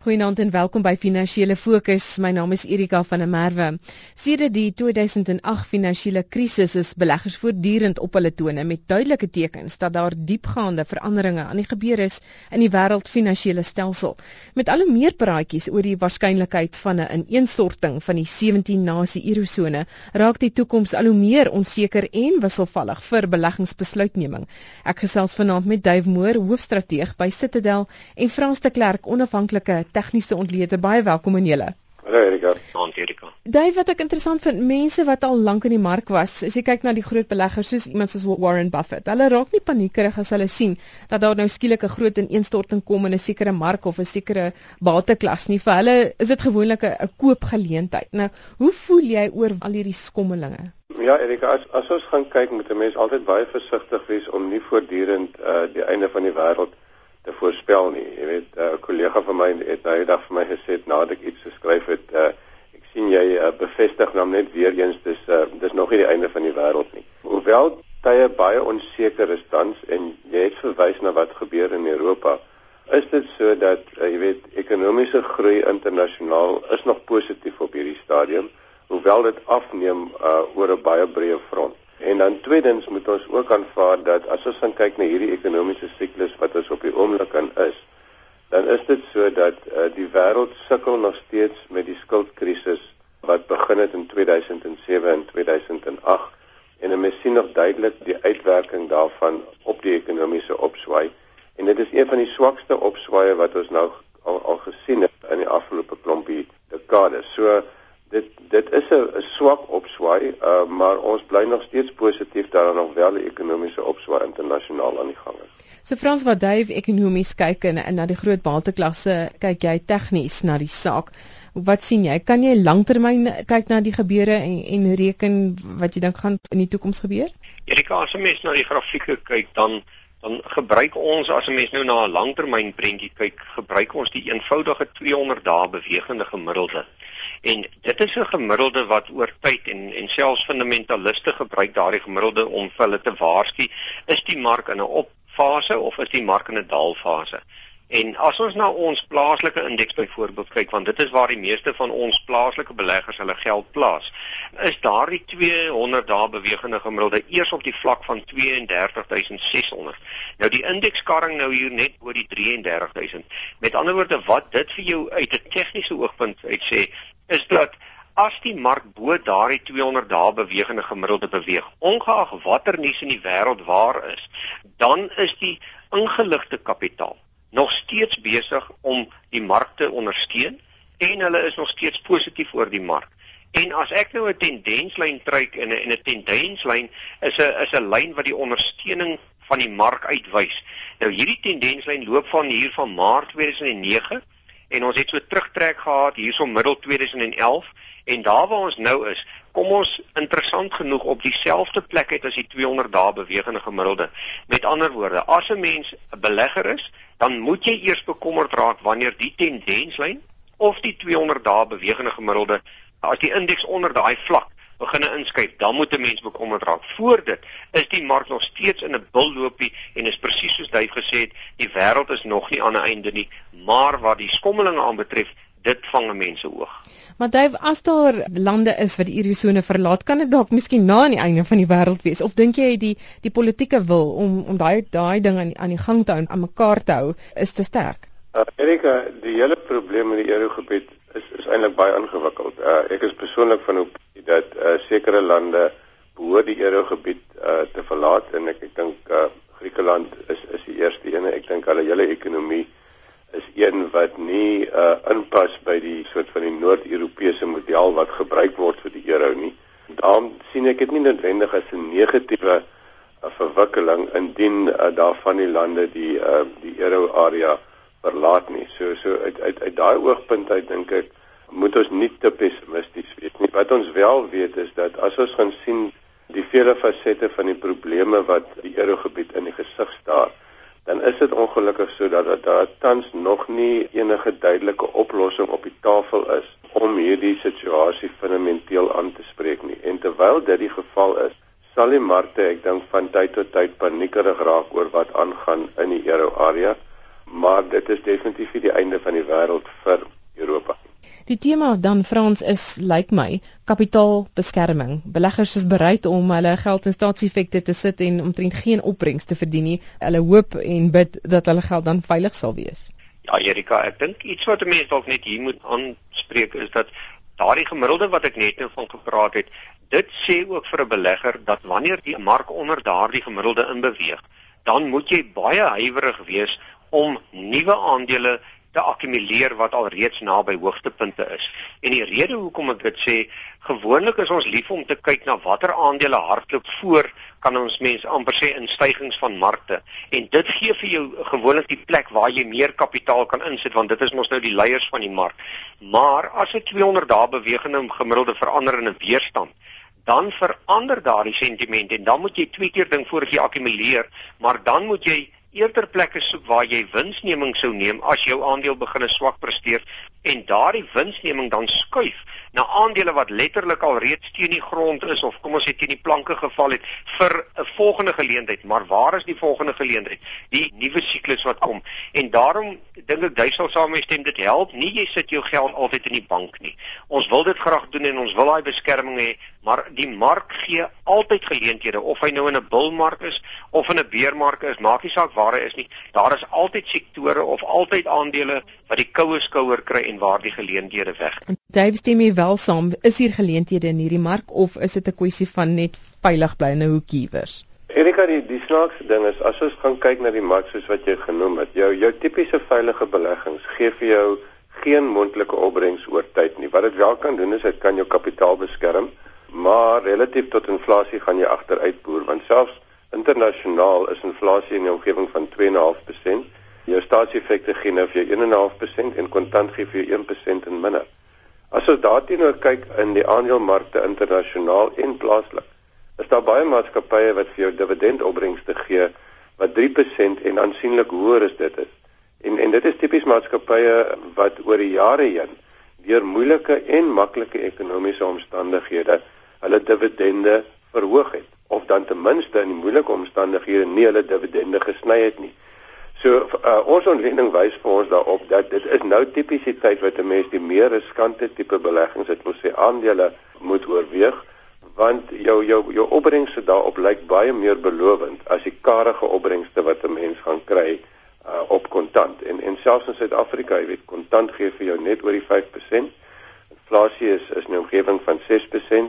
Goeienaand en welkom by Finansiële Fokus. My naam is Erika van der Merwe. Sedert die 2008 finansiële krisis is beleggers voortdurend op hulle tone met duidelike tekens dat daar diepgaande veranderinge aan die gebeur is in die wêreldfinansiële stelsel. Met al hoe meer praatjies oor die waarskynlikheid van 'n ineensorting van die 17 nasie eurosone, raak die toekoms al hoe meer onseker en wisselvallig vir beleggingsbesluitneming. Ek gesels vanaand met Dave Moore, hoofstrateeg by Citadel en Frans de Klerk, onafhanklike tegniese ontleder. Baie welkom aan julle. Hallo Erika. Dank Erika. Daai wat ek interessant vind, mense wat al lank in die mark was, as jy kyk na die groot beleggers soos iemand soos Warren Buffett, hulle raak nie paniekerig as hulle sien dat daar nou skielik 'n groot ineenstorting kom in 'n sekere mark of 'n sekere bateklas nie. Vir hulle is dit gewoonlik 'n koopgeleentheid. Nou, hoe voel jy oor al hierdie skommelinge? Ja, Erika, as as ons gaan kyk, moet 'n mens altyd baie versigtig wees om nie voortdurend uh die einde van die wêreld te voorspel nie. Jy weet, eh, 'n uh, kollega van my het nou eendag vir my gesê nadat ek iets geskryf het, uh, ek sien jy uh, bevestig nou net weer eens dis uh, dis nog nie die einde van die wêreld nie. Hoewel tye baie onseker is tans en jy het verwys na wat gebeur in Europa, is dit so dat uh, jy weet ekonomiese groei internasionaal is nog positief op hierdie stadium, hoewel dit afneem uh, oor 'n baie breë front. En dan tweedens moet ons ook aanvaar dat as ons kyk na hierdie ekonomiese siklus wat ons op die oomblik in is, dan is dit so dat uh, die wêreld sukkel nog steeds met die skuldkrisis wat begin het in 2007 en 2008 en ons sien nog duidelik die uitwerking daarvan op die ekonomiese opswaai en dit is een van die swakste opswaaie wat ons nou al, al gesien het in die afgelope klompie dekades. So dit dit is 'n swak opswaai, uh, maar ons bly nog steeds positief dat daar nog wel 'n ekonomiese opswaai internasionaal aan die gang is. So Frans wat Dave ekonomies kyk en, en na die groot bateklasse, kyk jy tegnies na die saak. Wat sien jy? Kan jy langtermyn kyk na die gebeure en en reken wat jy dink gaan in die toekoms gebeur? Erika, as 'n mens na die grafieke kyk, dan dan gebruik ons as 'n mens nou na 'n langtermyn prentjie kyk, gebruik ons die eenvoudige 200 dae bewegende gemiddelde. En dit is 'n gemiddelde wat oor tyd en en selfs fundamentaliste gebruik daardie gemiddelde om hulle te waarsku, is die mark in 'n opfase of is die mark in 'n daalfase? En as ons na ons plaaslike indeks byvoorbeeld kyk, want dit is waar die meeste van ons plaaslike beleggers hulle geld plaas, is daardie 200 dae bewegende gemiddelde eers op die vlak van 32600. Nou die indekskarring nou hier net oor die 33000. Met ander woorde, wat dit vir jou uit 'n tegniese oogpunt uit sê, is dat as die mark bo daardie 200 dae bewegende gemiddelde beweeg, ongeag watter nuus in die wêreld waar is, dan is die ingeligte kapitaal nog steeds besig om die mark te ondersteun en hulle is nog steeds positief oor die mark. En as ek nou 'n tendenslyn trek en 'n 'n tendenslyn is 'n is 'n lyn wat die ondersteuning van die mark uitwys. Nou hierdie tendenslyn loop van hier van Maart 2009 en ons het so terugtrek gehad hierso middel 2011 en daar waar ons nou is, kom ons interessant genoeg op dieselfde plek uit as die 200 dae bewegende gemiddelde. Met ander woorde, as 'n mens 'n belegger is, dan moet jy eers bekommerd raak wanneer die tendenslyn of die 200 dae bewegende gemiddelde as die indeks onder daai vlak begin inskuif, dan moet 'n mens bekommerd raak. Voor dit is die mark nog steeds in 'n bulloopie en is presies soos hy gesê het, die wêreld is nog nie aan 'n einde nie, maar wat die skommelinge aanbetref, dit vang mense oog. Maar Dave, as daar lande is wat die Eurozone verlaat, kan dit dalk miskien na aan die einde van die wêreld wees of dink jy die die politieke wil om om daai daai ding aan aan die gang te hou, aan mekaar te hou, is te sterk? Uh, Erika, die hele probleem in die Eurogebied is is eintlik baie ingewikkeld. Uh, ek is persoonlik van opinie dat uh, sekere lande behoort die eurogebied uh, te verlaat en ek ek dink uh, Griekeland is is die eerste een. Ek dink hulle hele ekonomie is een wat nie uh, inpas by die soort van die Noord-Europese model wat gebruik word vir die euro nie. Daarom sien ek dit nie noodwendig as 'n negatiewe uh, verwikkeling indien uh, daarvan die lande die uh, die euro area verlaat nie. So so uit uit uit daai oogpunt uit dink ek moet ons nie te pessimisties wees nie. Wat ons wel weet is dat as ons gaan sien die vele fasette van die probleme wat die eurogebied in die gesig staar, dan is dit ongelukkig sodat dat daar tans nog nie enige duidelike oplossing op die tafel is om hierdie situasie fundamenteel aan te spreek nie. En terwyl dit die geval is, sal die markte, ek dink van tyd tot tyd paniekerig raak oor wat aangaan in die euro area maar dit is definitief nie die einde van die wêreld vir Europa. Die tema dan Frans is lyk like my kapitaalbeskerming. Beleggers is bereid om hulle geld in staatseffekte te sit en omtrent geen opbrengs te verdien nie. Hulle hoop en bid dat hulle geld dan veilig sal wees. Ja, Erika, ek dink iets wat mense dalk net hier moet aanspreek is dat daardie gemiddelde wat ek net nou van gepraat het, dit sê ook vir 'n belegger dat wanneer die mark onder daardie gemiddelde inbeweeg, dan moet jy baie huiwerig wees om nuwe aandele te akkumuleer wat al reeds naby hoogtepunte is. En die rede hoekom ek dit sê, gewoonlik is ons lief om te kyk na watter aandele hardloop voor kan ons mens amper sê in stygings van markte. En dit gee vir jou gewoonlik die plek waar jy meer kapitaal kan insit want dit is mos nou die leiers van die mark. Maar as dit 200 dae bewegende gemiddelde verander in 'n weerstand, dan verander daardie sentiment en dan moet jy twee keer ding voor jy akkumuleer, maar dan moet jy eerder plekke soek waar jy winsneming sou neem as jou aandeel begin swak presteer en daardie winsneming dan skuif na aandele wat letterlik al reeds teen die grond is of kom ons sê teen die planke geval het vir 'n volgende geleentheid. Maar waar is die volgende geleentheid? Die nuwe siklus wat kom. En daarom dink ek duisel saamstem dit help nie jy sit jou geld altyd in die bank nie. Ons wil dit graag doen en ons wil daai beskerming hê maar die mark gee altyd geleenthede. Of hy nou in 'n bullmark is of in 'n beermark is maak nie saak waar hy is nie. Daar is altyd sektore of altyd aandele wat die koue skouer kry en waar die geleenthede weg Dave stem jy wel saam? Is hier geleenthede in hierdie mark of is dit 'n kwessie van net veilig bly in 'n hoekie iewers Erika die die snaakse ding is as ons gaan kyk na die mark soos wat jy genoem het jou jou tipiese veilige beleggings gee vir jou geen mondelike opbrengs oor tyd nie. Wat dit wel kan doen is dit kan jou kapitaal beskerm maar relatief tot inflasie gaan jy agteruit boer want selfs internasionaal is inflasie in die omgewing van 2.5%. Jou staatseffekte gee nou vir jou 1.5% en kontant gee vir jou 1% en minder. As ons daarteenoor kyk in die aandelemarkte internasionaal en plaaslik, is daar baie maatskappye wat vir jou dividendopbrengste gee wat 3% en aansienlik hoër as dit is. En en dit is tipies maatskappye wat oor die jare heen deur moeilike en maklike ekonomiese omstandighede hulle dividende verhoog het of dan ten minste in die moeilike omstandighede nie hulle dividende gesny het nie. So uh, ons ontleding wys vir ons daarop dat dit is nou tipies die tyd wat 'n mens die meer riskante tipe beleggings het, moet sê aandele moet oorweeg want jou jou jou opbrengste daarop lyk baie meer belovend as die karige opbrengste wat 'n mens gaan kry uh, op kontant. En en selfs in Suid-Afrika, jy weet, kontant gee vir jou net oor die 5%. Inflasie is is 'n omgewing van 6%.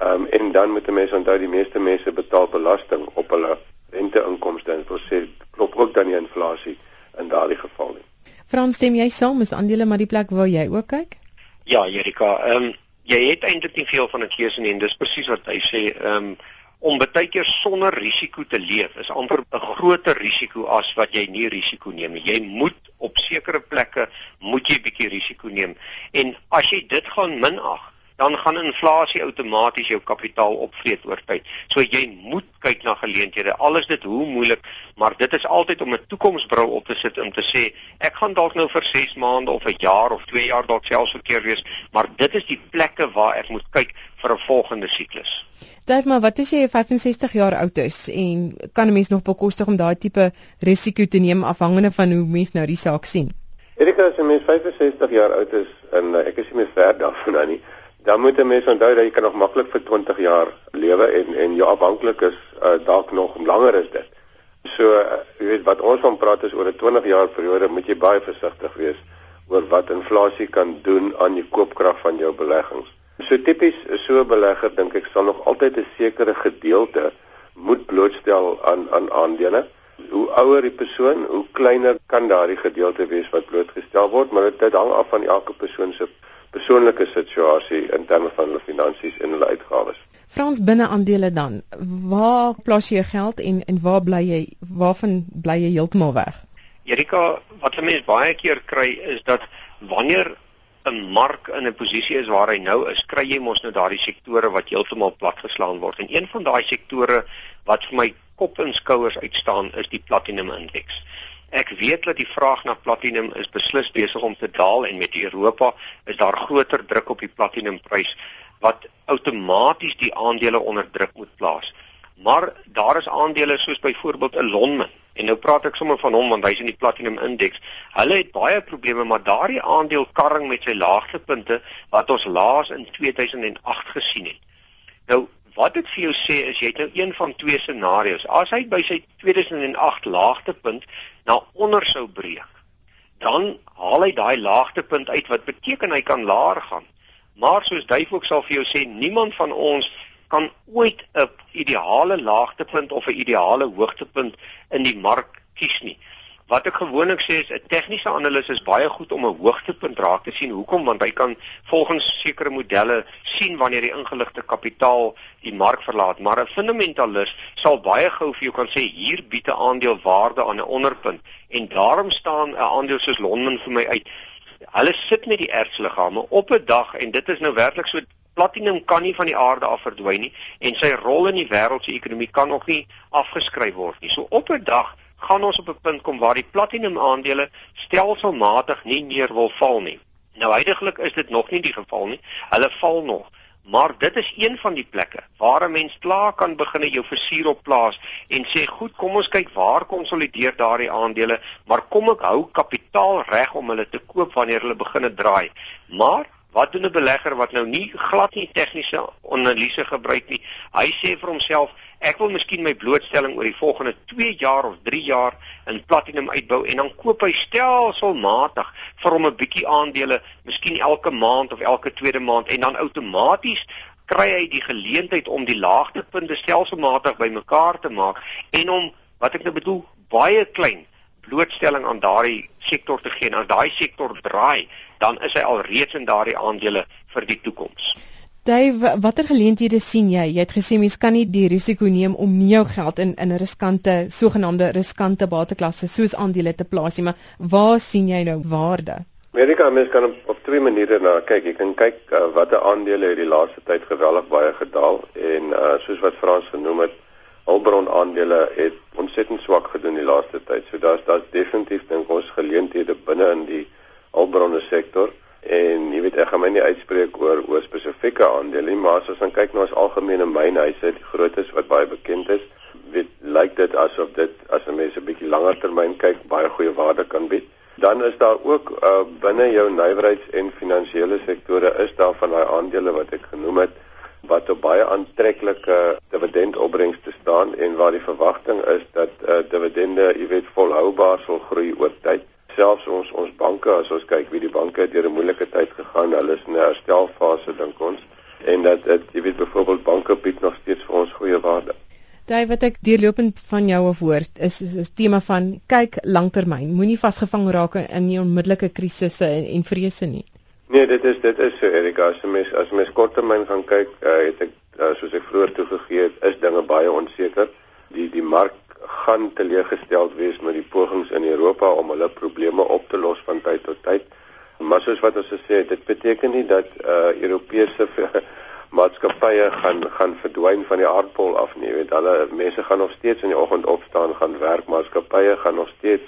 Ehm um, en dan moet 'n mens onthou die meeste mense betaal belasting op hulle renteinkomste en dit sê klop ook dan die inflasie in daardie geval nie. Frans, stem jy saam is aandele maar die plek waar jy ook kyk? Ja, Erika, ehm um, jy het eintlik nie veel van 'n keuse nie en dis presies wat hy sê, ehm um, om baie keer sonder risiko te leef is amper 'n groter risiko as wat jy nie risiko neem nie. Jy moet op sekere plekke moet jy bietjie risiko neem. En as jy dit gaan minag, dan gaan inflasie outomaties jou kapitaal opvreet oor tyd. So jy moet kyk na geleenthede. Al is dit hoe moeilik, maar dit is altyd om 'n toekomsbril op te sit om te sê ek gaan dalk nou vir 6 maande of 'n jaar of 2 jaar dalk selfs verkeer wees, maar dit is die plekke waar ek moet kyk vir 'n volgende siklus. Dave, maar wat as jy 65 jaar oud is en kan 'n mens nog bekostig om daai tipe risiko te neem afhangende van hoe mens nou die saak sien? Erika, as jy mens 65 jaar oud is en uh, ek is nie meer ver daarvan nou nie, dan moet 'n mens onthou dat jy kan nog maklik vir 20 jaar lewe en en jy afhanklik is uh, dalk nog langer as dit. So uh, jy weet wat ons van praat is oor 'n 20 jaar periode moet jy baie versigtig wees oor wat inflasie kan doen aan die koopkrag van jou beleggings. So tipies so 'n belegger dink ek sal nog altyd 'n sekere gedeelte moet blootstel aan aan aandele. Hoe ouer die persoon, hoe kleiner kan daardie gedeelte wees wat blootgestel word, maar dit hang af van elke persoon se persoonlike situasie in terme van hulle finansies en hulle uitgawes. Frans binne aandele dan, waar plaas jy jou geld en en waar bly jy waarvan bly jy heeltemal weg? Erika, wat 'n mens baie keer kry is dat wanneer 'n mark in 'n posisie is waar hy nou is, kry jy mos nou daardie sektore wat heeltemal platgeslaan word. En een van daai sektore wat vir my kop en skouers uitstaan is die platinum indeks. Ek weet dat die vraag na platinum is beslis besig om te daal en met Europa is daar groter druk op die platinumprys wat outomaties die aandele onder druk moet plaas. Maar daar is aandele soos byvoorbeeld 'n Lonmin en nou praat ek sommer van hom want hy's in die platinum indeks. Hulle het baie probleme, maar daardie aandeel karring met sy laagtepunte wat ons laas in 2008 gesien het. Nou, wat ek vir jou sê is jy het nou een van twee scenario's. As hy by sy 2008 laagtepunt na onder sou breek, dan haal hy daai laagtepunt uit wat beteken hy kan laer gaan. Maar soos Duif ook sal vir jou sê, niemand van ons kan ooit 'n ideale laagtepunt of 'n ideale hoogtepunt in die mark kies nie. Wat ek gewoonlik sê is 'n tegniese analis is baie goed om 'n hoogtepunt raak te sien. Hoekom? Want hy kan volgens sekere modelle sien wanneer die ingeligte kapitaal die mark verlaat. Maar 'n fundamentalis sal baie gou vir jou kan sê hier bied 'n aandeel waarde aan 'n onderpunt en daarom staan 'n aandeel soos Lonmin vir my uit. Hulle sit met die ertsliggame op 'n dag en dit is nou werklik so platinum kan nie van die aarde af verdwyn nie en sy rol in die wêreld se ekonomie kan nog nie afgeskryf word nie. So op 'n dag gaan ons op 'n punt kom waar die platinum aandele stelselmatig nie meer wil val nie. Nou heidaglik is dit nog nie die geval nie. Hulle val nog. Maar dit is een van die plekke waar 'n mens klaar kan begin jou versuur op plaas en sê goed, kom ons kyk waar konsolideer daardie aandele, maar kom ek hou kapitaal reg om hulle te koop wanneer hulle begine draai. Maar Wat doen 'n belegger wat nou nie glad nie tegniese analise gebruik nie? Hy sê vir homself, ek wil miskien my blootstelling oor die volgende 2 jaar of 3 jaar in platinum uitbou en dan koop hy stelselmatig vir hom 'n bietjie aandele, miskien elke maand of elke tweede maand en dan outomaties kry hy die geleentheid om die laagtepunte stelselmatig bymekaar te maak en om wat ek nou bedoel baie klein blootstelling aan daardie sektor te gee en as daai sektor draai, dan is hy al reeds in daardie aandele vir die toekoms. Dave, watter geleenthede sien jy? Jy het gesê mens kan nie die risiko neem om nie jou geld in in riskante, sogenaamde riskante bateklasse soos aandele te plaas nie, maar waar sien jy nou waarde? Amerika mens kan op, op twee maniere na kyk. Jy kan kyk uh, watter aandele het die laaste tyd geweldig baie gedaal en uh, soos wat Frans genoem het, hulpbron aandele het ontsettend swak gedoen die laaste tyd. So daar's daar's definitief dink ons geleenthede binne in die hulpbronne sektor en jy weet ek gaan my nie uitspreek oor oor spesifieke aandele nie, maar as ons dan kyk na ons algemene mynhuise, die grootes wat baie bekend is, weet lyk dit asof dit as 'n mens 'n bietjie langer termyn kyk, baie goeie waarde kan bied. Dan is daar ook uh, binne jou nywerheids- en finansiële sektore is daar van daai aandele wat ek genoem het wat op baie aantreklike dividendopbrengste staan en waar die verwagting is dat uh, dividende, jy weet, volhoubaar sal groei oor tyd. Selfs ons ons banke, as ons kyk wie die banke deur 'n moeilike tyd gegaan, hulle is in 'n herstelfase dink ons en dat dit jy weet byvoorbeeld banke bied nog steeds vir ons goeie waarde. Daai wat ek deurlopend van jou af hoor, is is, is tema van kyk langtermyn, moenie vasgevang raak in die onmiddellike krisisse en, en vrese nie. Nee, dit is dit is so Erika, as 'n mens as mens korttermyn gaan kyk, uh, het ek uh, soos ek vroeër toegegee het, is dinge baie onseker. Die die mark gaan teleeggestel wees met die pogings in Europa om hulle probleme op te los van tyd tot tyd. Maar soos wat ons gesê het, dit beteken nie dat uh Europese maatskappye gaan gaan verdwyn van die aardbol af nie. Jy weet, hulle mense gaan nog steeds in die oggend opstaan, gaan werk, maatskappye gaan nog steeds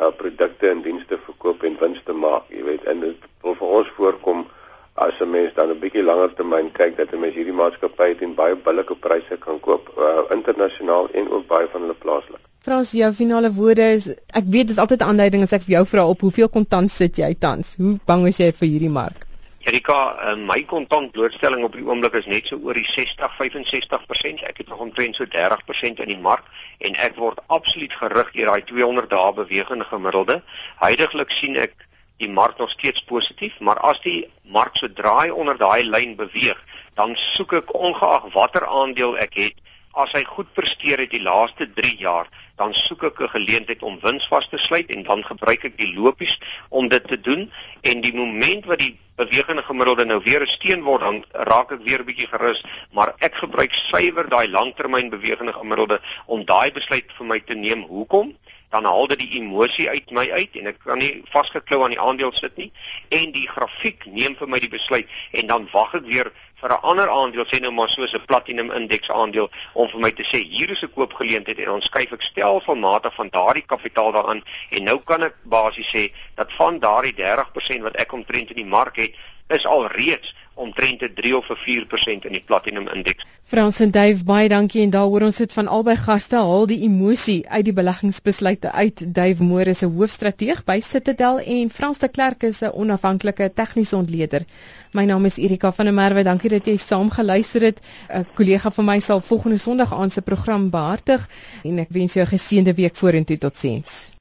uh produkte en dienste verkoop en wins te maak, jy weet, en dit wil vir ons voorkom as 'n mens dan 'n bietjie langer termyn kyk dat 'n mens hierdie maatskappye teen baie billike pryse kan koop, uh internasionaal en ook baie van hulle plaaslik. Frans, jou finale woorde is ek weet dit is altyd 'n aanduiding as ek vir jou vra op hoeveel kontant sit jy tans? Hoe bang is jy vir hierdie mark? Erika, uh, my kontant blootstelling op die oomblik is net so oor die 60-65%. Ek het nog omtrent so 30% in die mark en ek word absoluut gerig deur daai 200 dae bewegende gemiddelde. Heidiglik sien ek die mark nog steeds positief, maar as die mark so draai onder daai lyn beweeg, dan soek ek ongeag watter aandeel ek het, as hy goed presteer het die laaste 3 jaar, dan soek ek 'n geleentheid om wins vas te sluit en dan gebruik ek die lopies om dit te doen. En die oomblik wat die bewegende gemiddelde nou weer 'n steen word dan raak ek weer 'n bietjie gerus maar ek gebruik suiwer daai langtermyn bewegende gemiddelde om daai besluit vir my te neem. Hoekom dan haal dit die emosie uit my uit en ek kan nie vasgeklou aan die aandeel sit nie. En die grafiek neem vir my die besluit en dan wag ek weer vir 'n ander aandeel sê nou maar soos 'n platinum indeks aandeel om vir my te sê hier is 'n koopgeleentheid en ons skuif ek stelselmatig van daardie kapitaal daarin en nou kan ek basies sê dat van daardie 30% wat ek omtrent in die mark het is al reeds omtrent 'n 3 of 'n 4% in die platinum indeks. Frans en Dave, baie dankie en daar hoor ons dit van albei gaste haal die emosie uit die beleggingsbesluite uit. Dave Moore is 'n hoofstrateeg by Citadel en Frans de Klerk is 'n onafhanklike tegniese ontleder. My naam is Erika van der Merwe. Dankie dat jy saam geluister het. 'n Kollega van my sal volgende Sondag aan se program behartig en ek wens jou 'n geseënde week vorentoe. Totsiens.